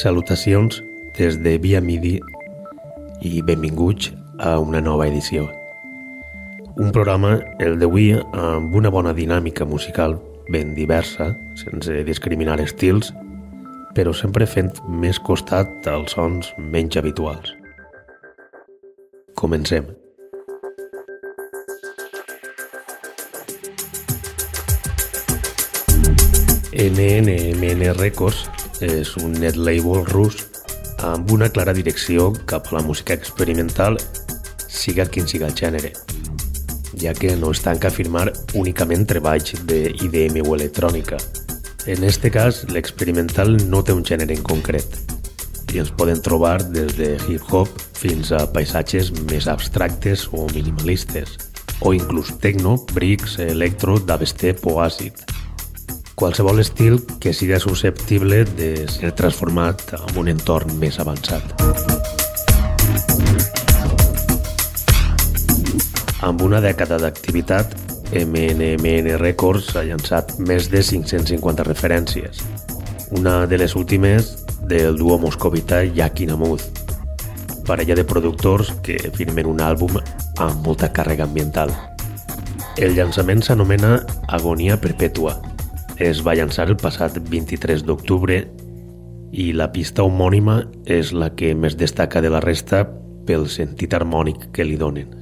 Salutacions des de Via Midi i benvinguts a una nova edició. Un programa, el d'avui, amb una bona dinàmica musical ben diversa, sense discriminar estils, però sempre fent més costat als sons menys habituals. Comencem. NNMN Records és un net label rus amb una clara direcció cap a la música experimental, siga quin siga el gènere, ja que no es tanca a firmar únicament treballs d'IDM o electrònica. En este cas, l'experimental no té un gènere en concret i ens poden trobar des de hip-hop fins a paisatges més abstractes o minimalistes, o inclús techno, bricks, electro, dubstep o àcid qualsevol estil que siga susceptible de ser transformat en un entorn més avançat. Amb una dècada d'activitat, MNMN Records ha llançat més de 550 referències. Una de les últimes del duo moscovita Yakinamuz, parella de productors que firmen un àlbum amb molta càrrega ambiental. El llançament s'anomena Agonia Perpètua es va llançar el passat 23 d'octubre i la pista homònima és la que més destaca de la resta pel sentit harmònic que li donen.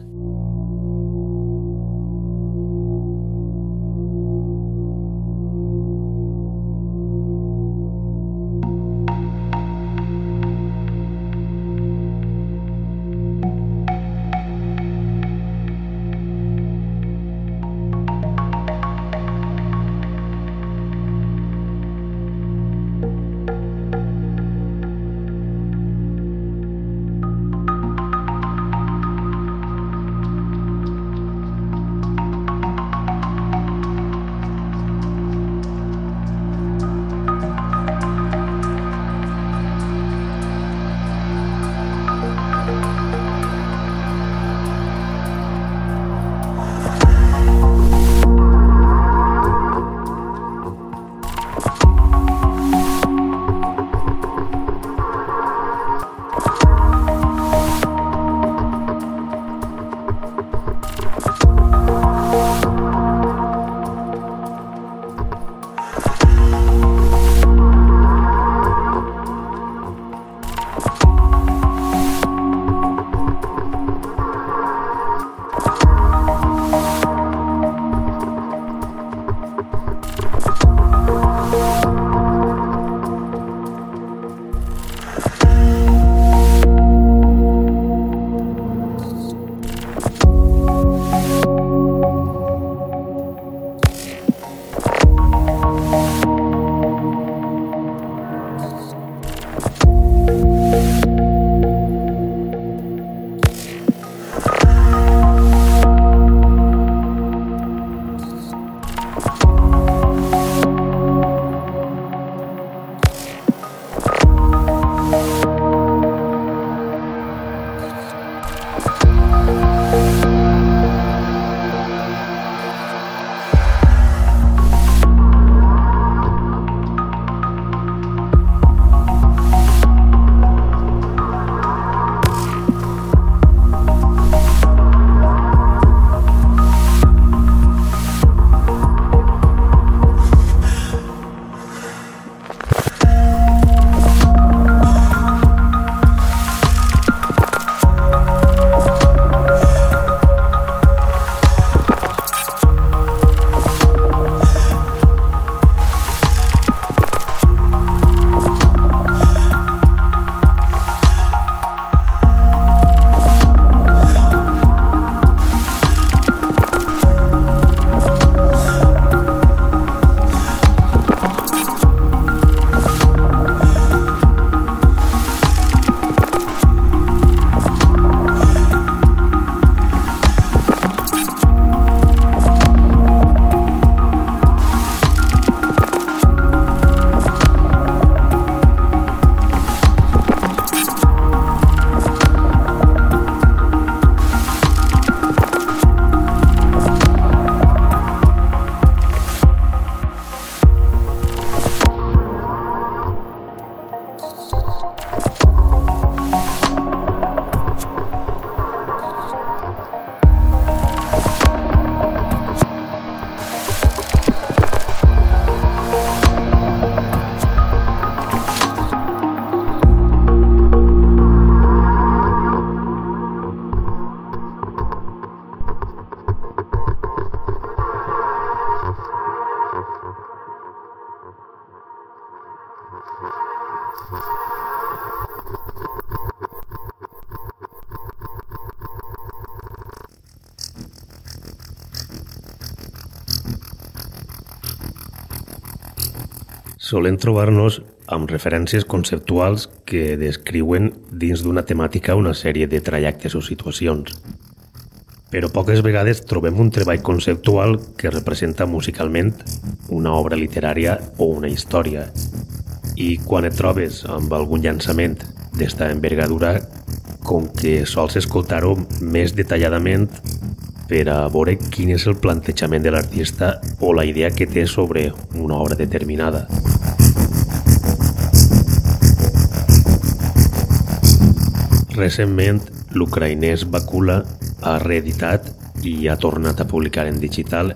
Solen trobar-nos amb referències conceptuals que descriuen dins d'una temàtica una sèrie de trajectes o situacions. Però poques vegades trobem un treball conceptual que representa musicalment una obra literària o una història. I quan et trobes amb algun llançament d'esta envergadura, com que sols escoltar-ho més detalladament per a veure quin és el plantejament de l'artista o la idea que té sobre una obra determinada. Recentment, l'ucraïnès Bakula ha reeditat i ha tornat a publicar en digital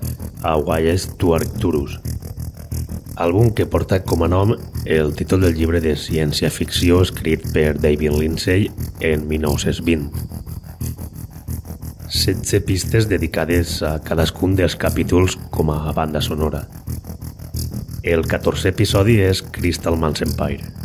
a Wayes to Arcturus, àlbum que porta com a nom el títol del llibre de ciència-ficció escrit per David Lindsay en 1920. 16 pistes dedicades a cadascun dels capítols com a banda sonora. El 14è episodi és Crystal Man's Empire.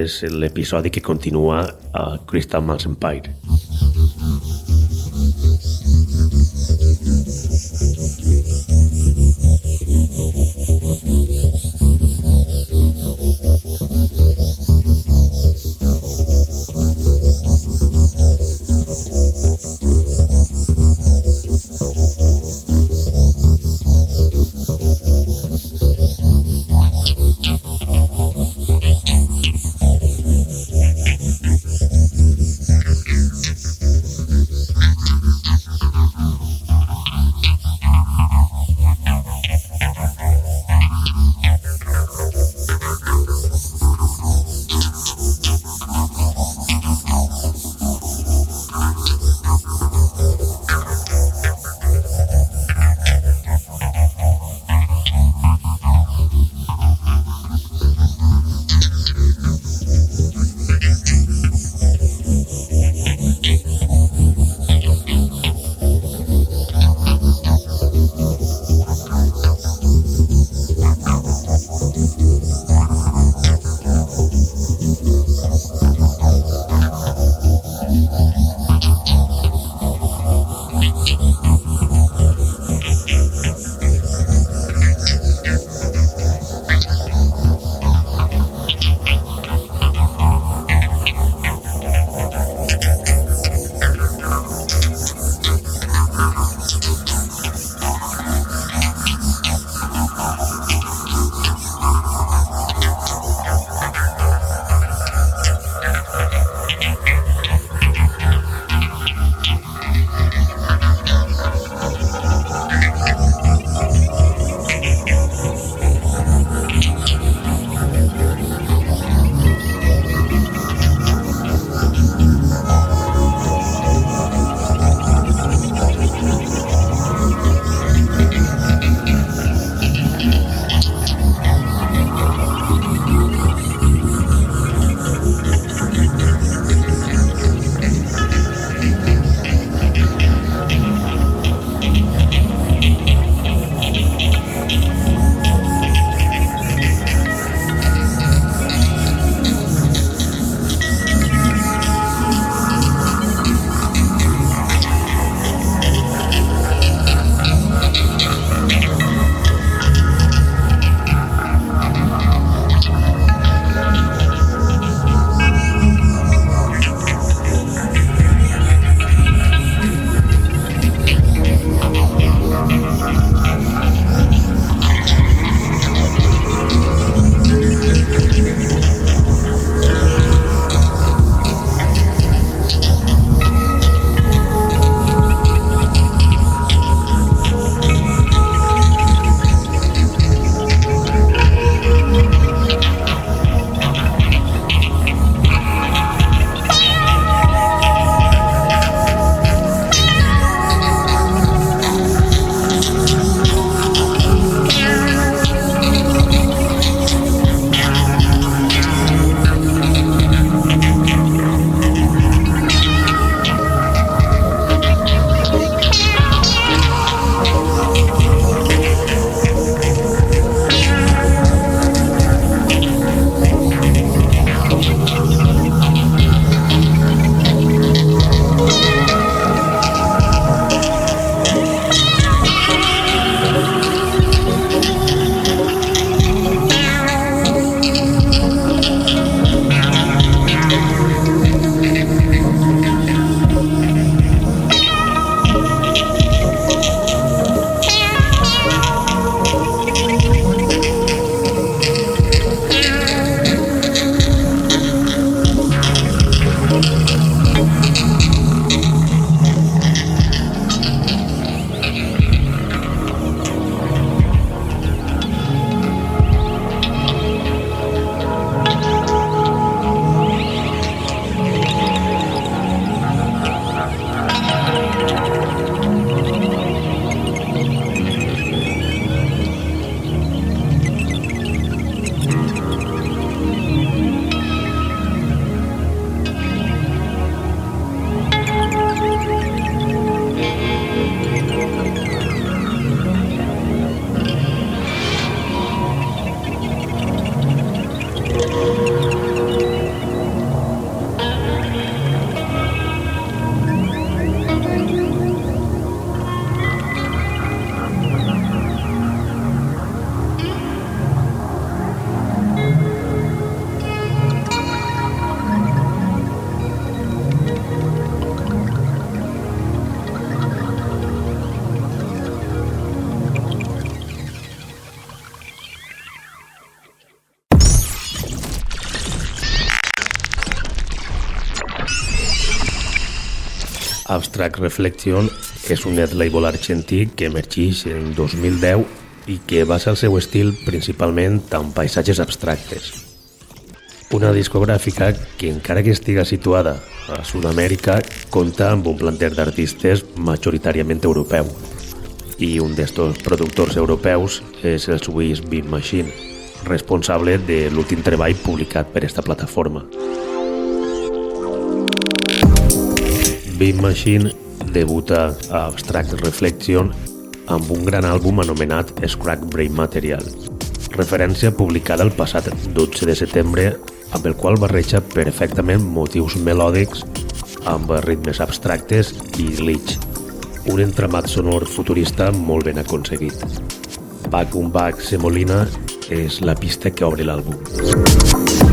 És l'episodi que continua a Crystal Malls Empire. Abstract Reflection és un net label argentí que emergeix en 2010 i que basa el seu estil principalment en paisatges abstractes. Una discogràfica que, encara que estiga situada a Sud-amèrica, compta amb un planter d'artistes majoritàriament europeu. I un d'estos productors europeus és el suís Beat Machine, responsable de l'últim treball publicat per esta plataforma. Beat Machine debuta a Abstract Reflection amb un gran àlbum anomenat Scrack Brain Material, referència publicada el passat 12 de setembre amb el qual barreja perfectament motius melòdics amb ritmes abstractes i glitch, un entramat sonor futurista molt ben aconseguit. Back un Back Semolina és la pista que obre l'àlbum.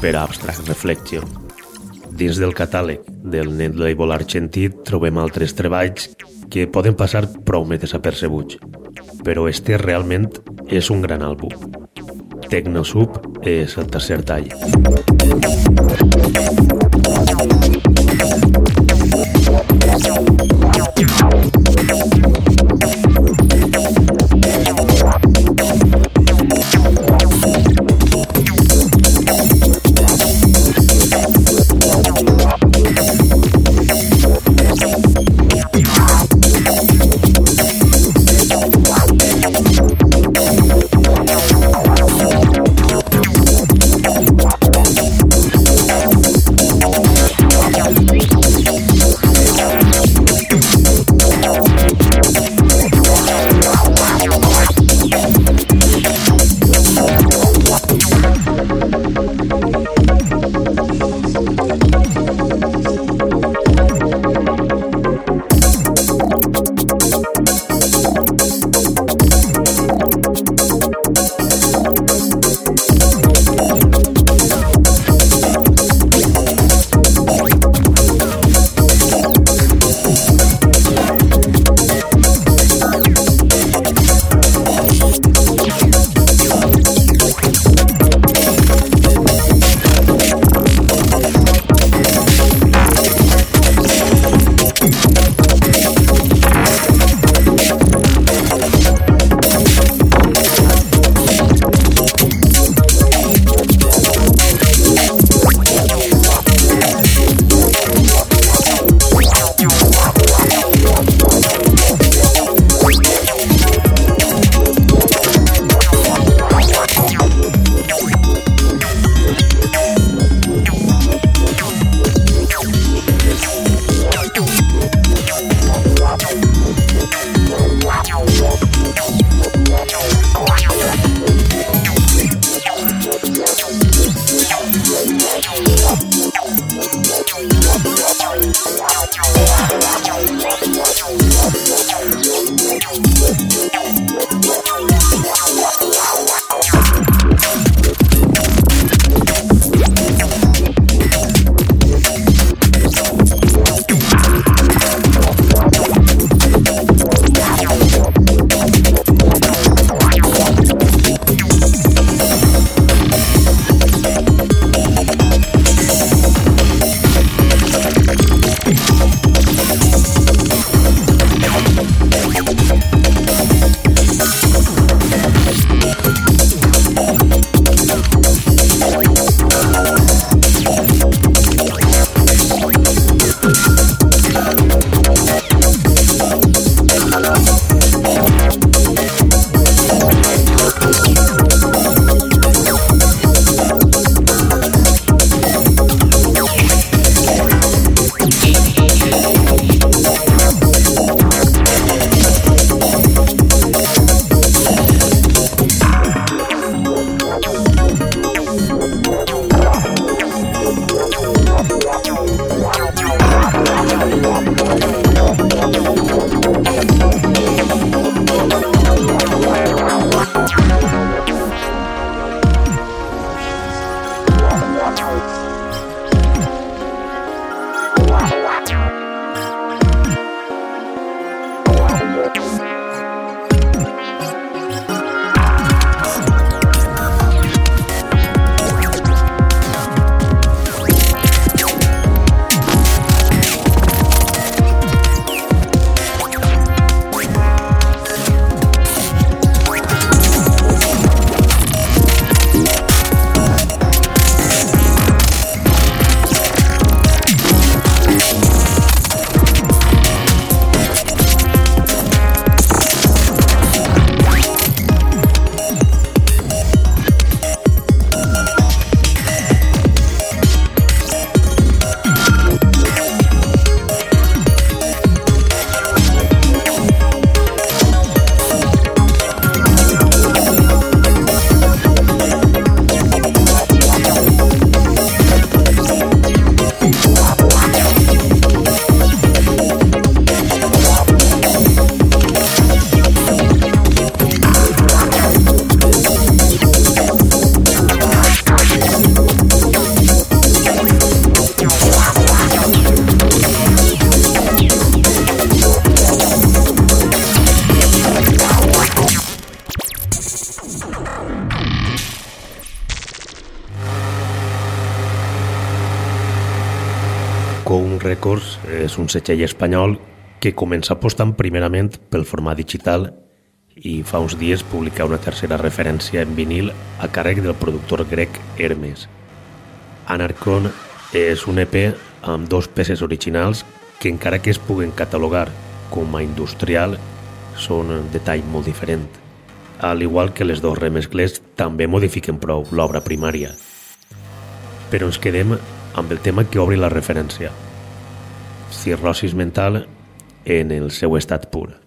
Per a Abstract Reflection. Dins del catàleg del net label argentí trobem altres treballs que poden passar prou més desapercebuts, però este realment és un gran àlbum. Tecnosub és el tercer tall. Un setxell espanyol que comença apostant primerament pel format digital i fa uns dies publica una tercera referència en vinil a càrrec del productor grec Hermes. Anarchon és un EP amb dos peces originals que encara que es puguen catalogar com a industrial són un detall molt diferent. Al igual que les dos remescles també modifiquen prou l'obra primària. Però ens quedem amb el tema que obri la referència. Cirrosis mental en el seu estat pur.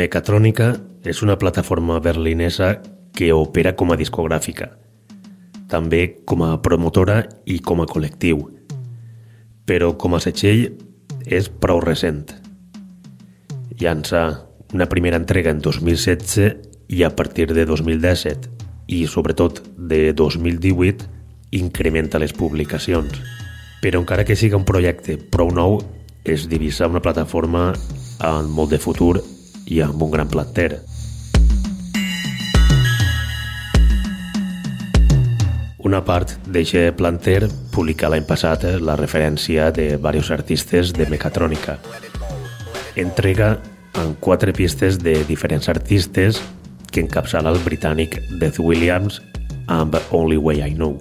Mechatronica és una plataforma berlinesa que opera com a discogràfica, també com a promotora i com a col·lectiu, però com a setxell és prou recent. Llança una primera entrega en 2016 i a partir de 2017 i sobretot de 2018 incrementa les publicacions. Però encara que siga un projecte prou nou, es divisa una plataforma amb molt de futur i amb un gran planter. Una part d'aquest planter publica l'any passat la referència de diversos artistes de mecatrònica. Entrega en quatre pistes de diferents artistes que encapçala el britànic Death Williams amb Only Way I Know.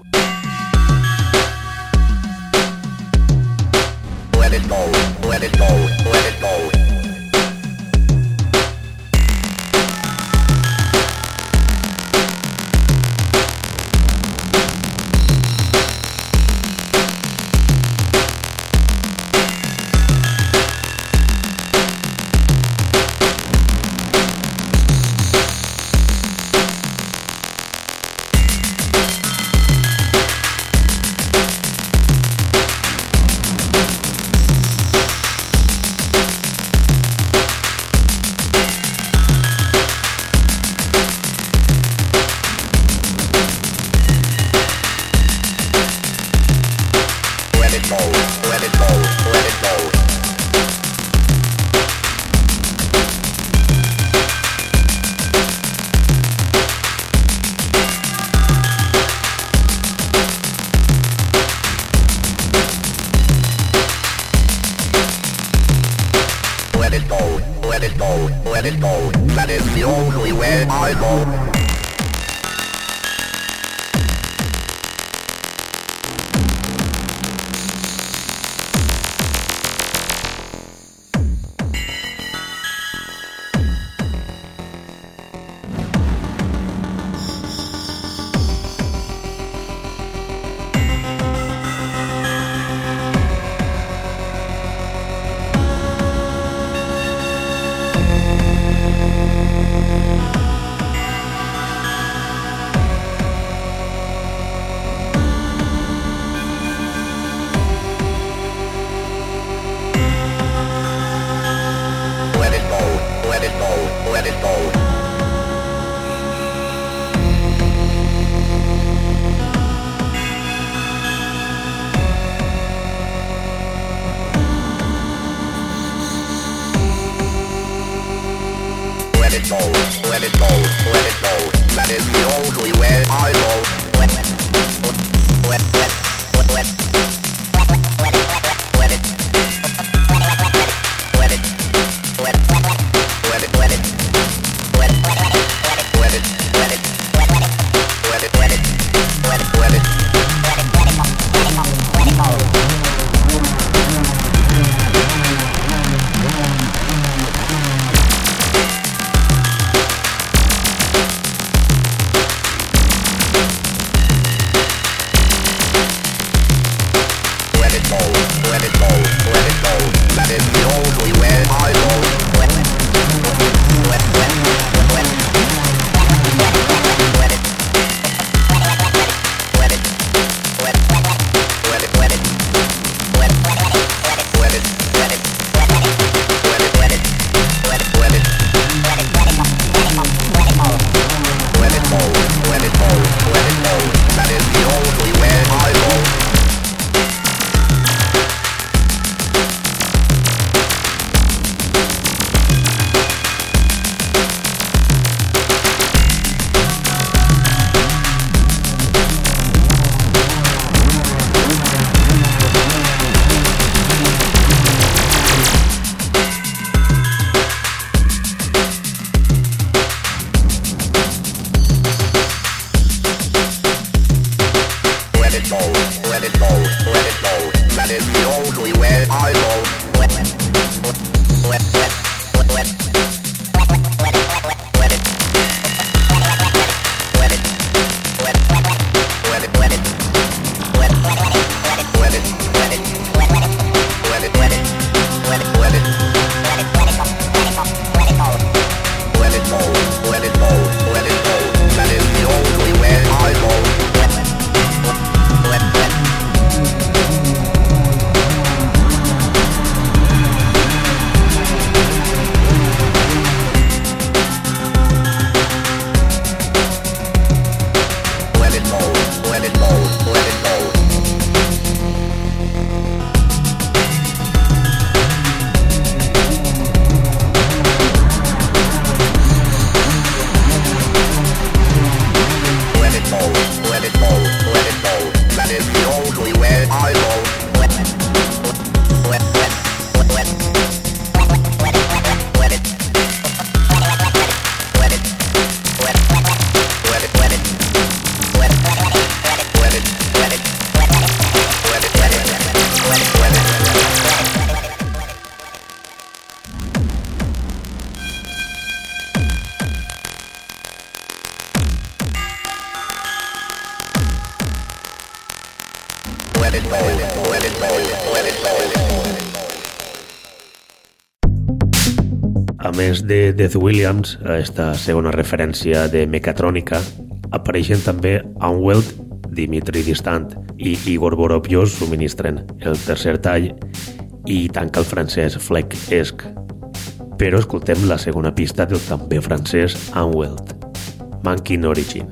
Death Williams, esta segona referència de mecatrònica, apareixen també Unweld, Dimitri Distant i Igor Borovjos subministren el tercer tall i tanca el francès Fleck Esc. Però escoltem la segona pista del també francès Unweld, Mankin Origin.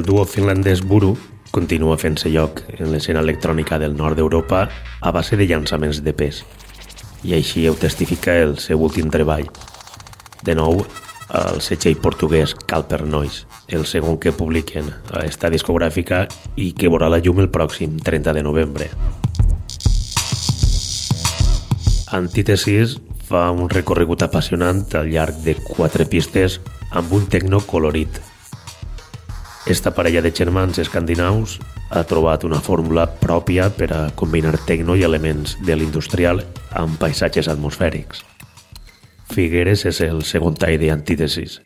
El duo finlandès Buru continua fent-se lloc en l'escena electrònica del nord d'Europa a base de llançaments de pes. I així ho testifica el seu últim treball. De nou, el setxell portuguès Calper Noise, el segon que publiquen a esta discogràfica i que veurà la llum el pròxim 30 de novembre. Antítesis fa un recorregut apassionant al llarg de quatre pistes amb un tecno colorit esta parella de germans escandinaus ha trobat una fórmula pròpia per a combinar tecno i elements de l'industrial amb paisatges atmosfèrics. Figueres és el segon tall d'antítesis.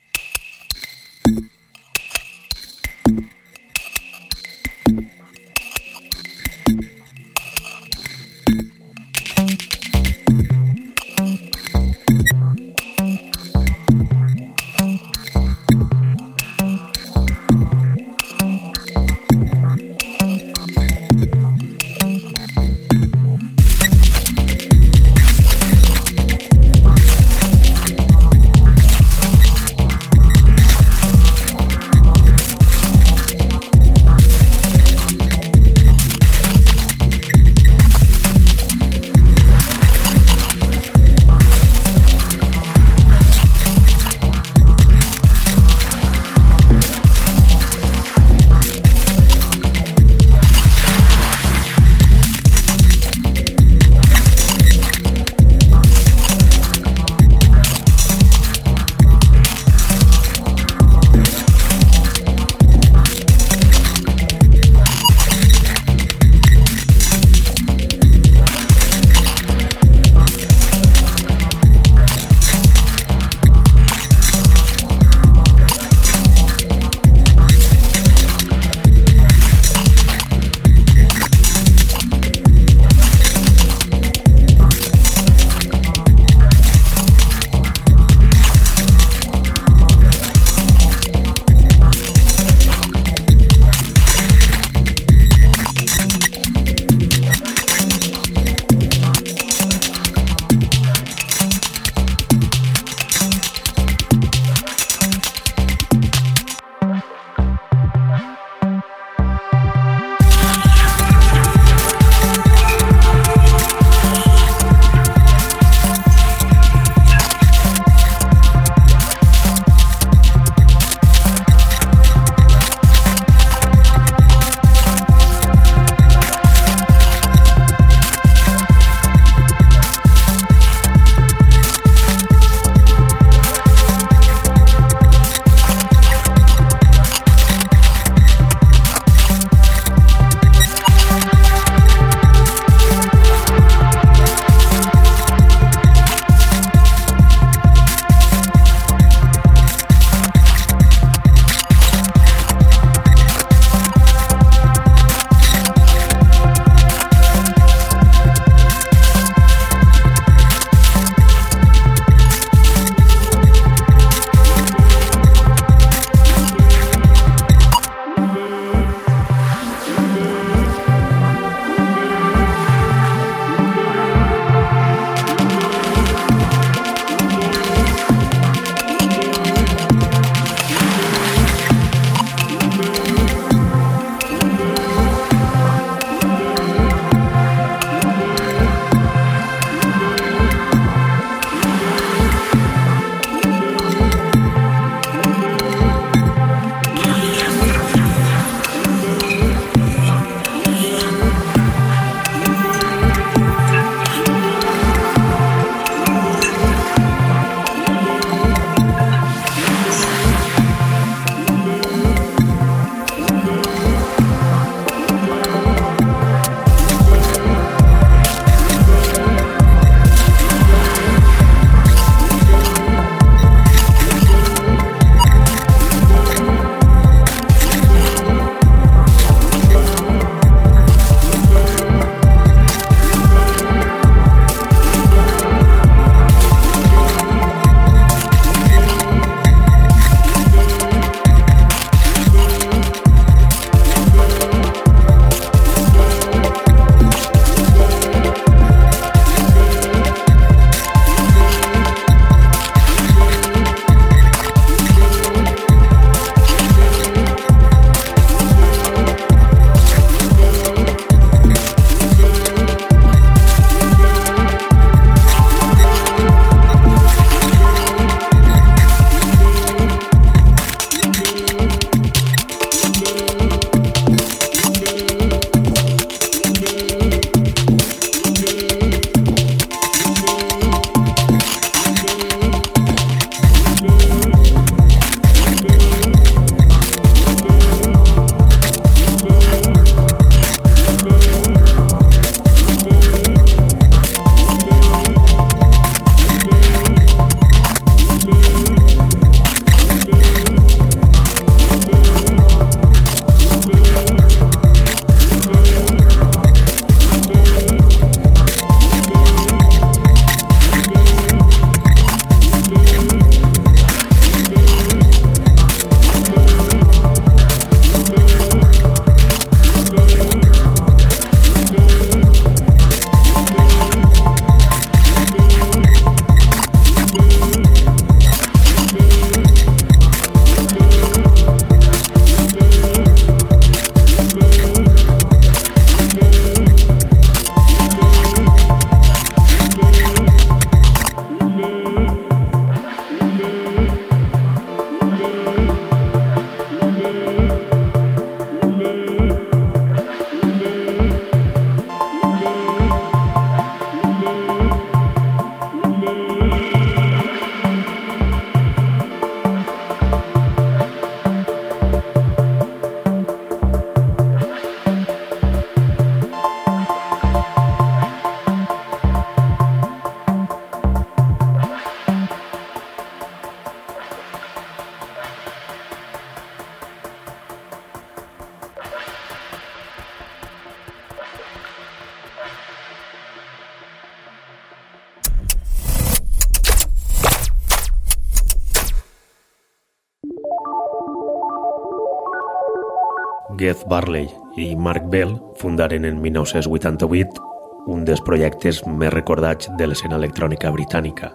Geth Barley i Mark Bell fundaren en 1988 un dels projectes més recordats de l'escena electrònica britànica.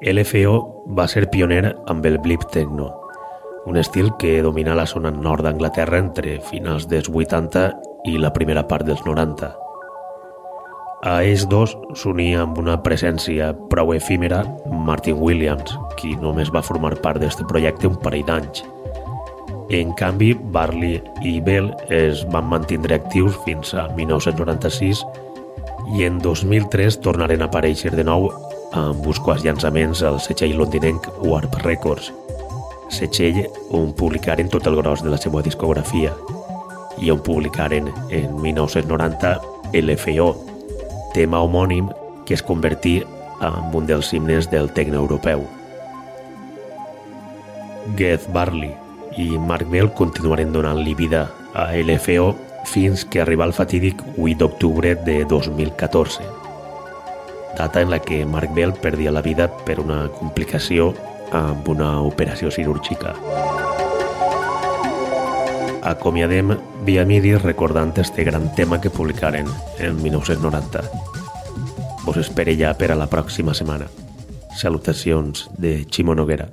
LFO va ser pioner amb el blip techno, un estil que domina la zona nord d'Anglaterra entre finals dels 80 i la primera part dels 90. A ells dos s'unia amb una presència prou efímera Martin Williams, qui només va formar part d'aquest projecte un parell d'anys. En canvi, Barley i Bell es van mantindre actius fins a 1996 i en 2003 tornaren a aparèixer de nou amb uns quants llançaments al setxell londinenc Warp Records, setxell on publicaren tot el gros de la seva discografia i on publicaren en 1990 l'FO, tema homònim que es convertí en un dels himnes del tecno europeu. Geth Barley i Mark Bell continuaren donant-li vida a LFO fins que arriba el fatídic 8 d'octubre de 2014, data en la que Mark Bell perdia la vida per una complicació amb una operació quirúrgica. Acomiadem via midi recordant este gran tema que publicaren en 1990. Vos espere ja per a la pròxima setmana. Salutacions de Ximo Noguera.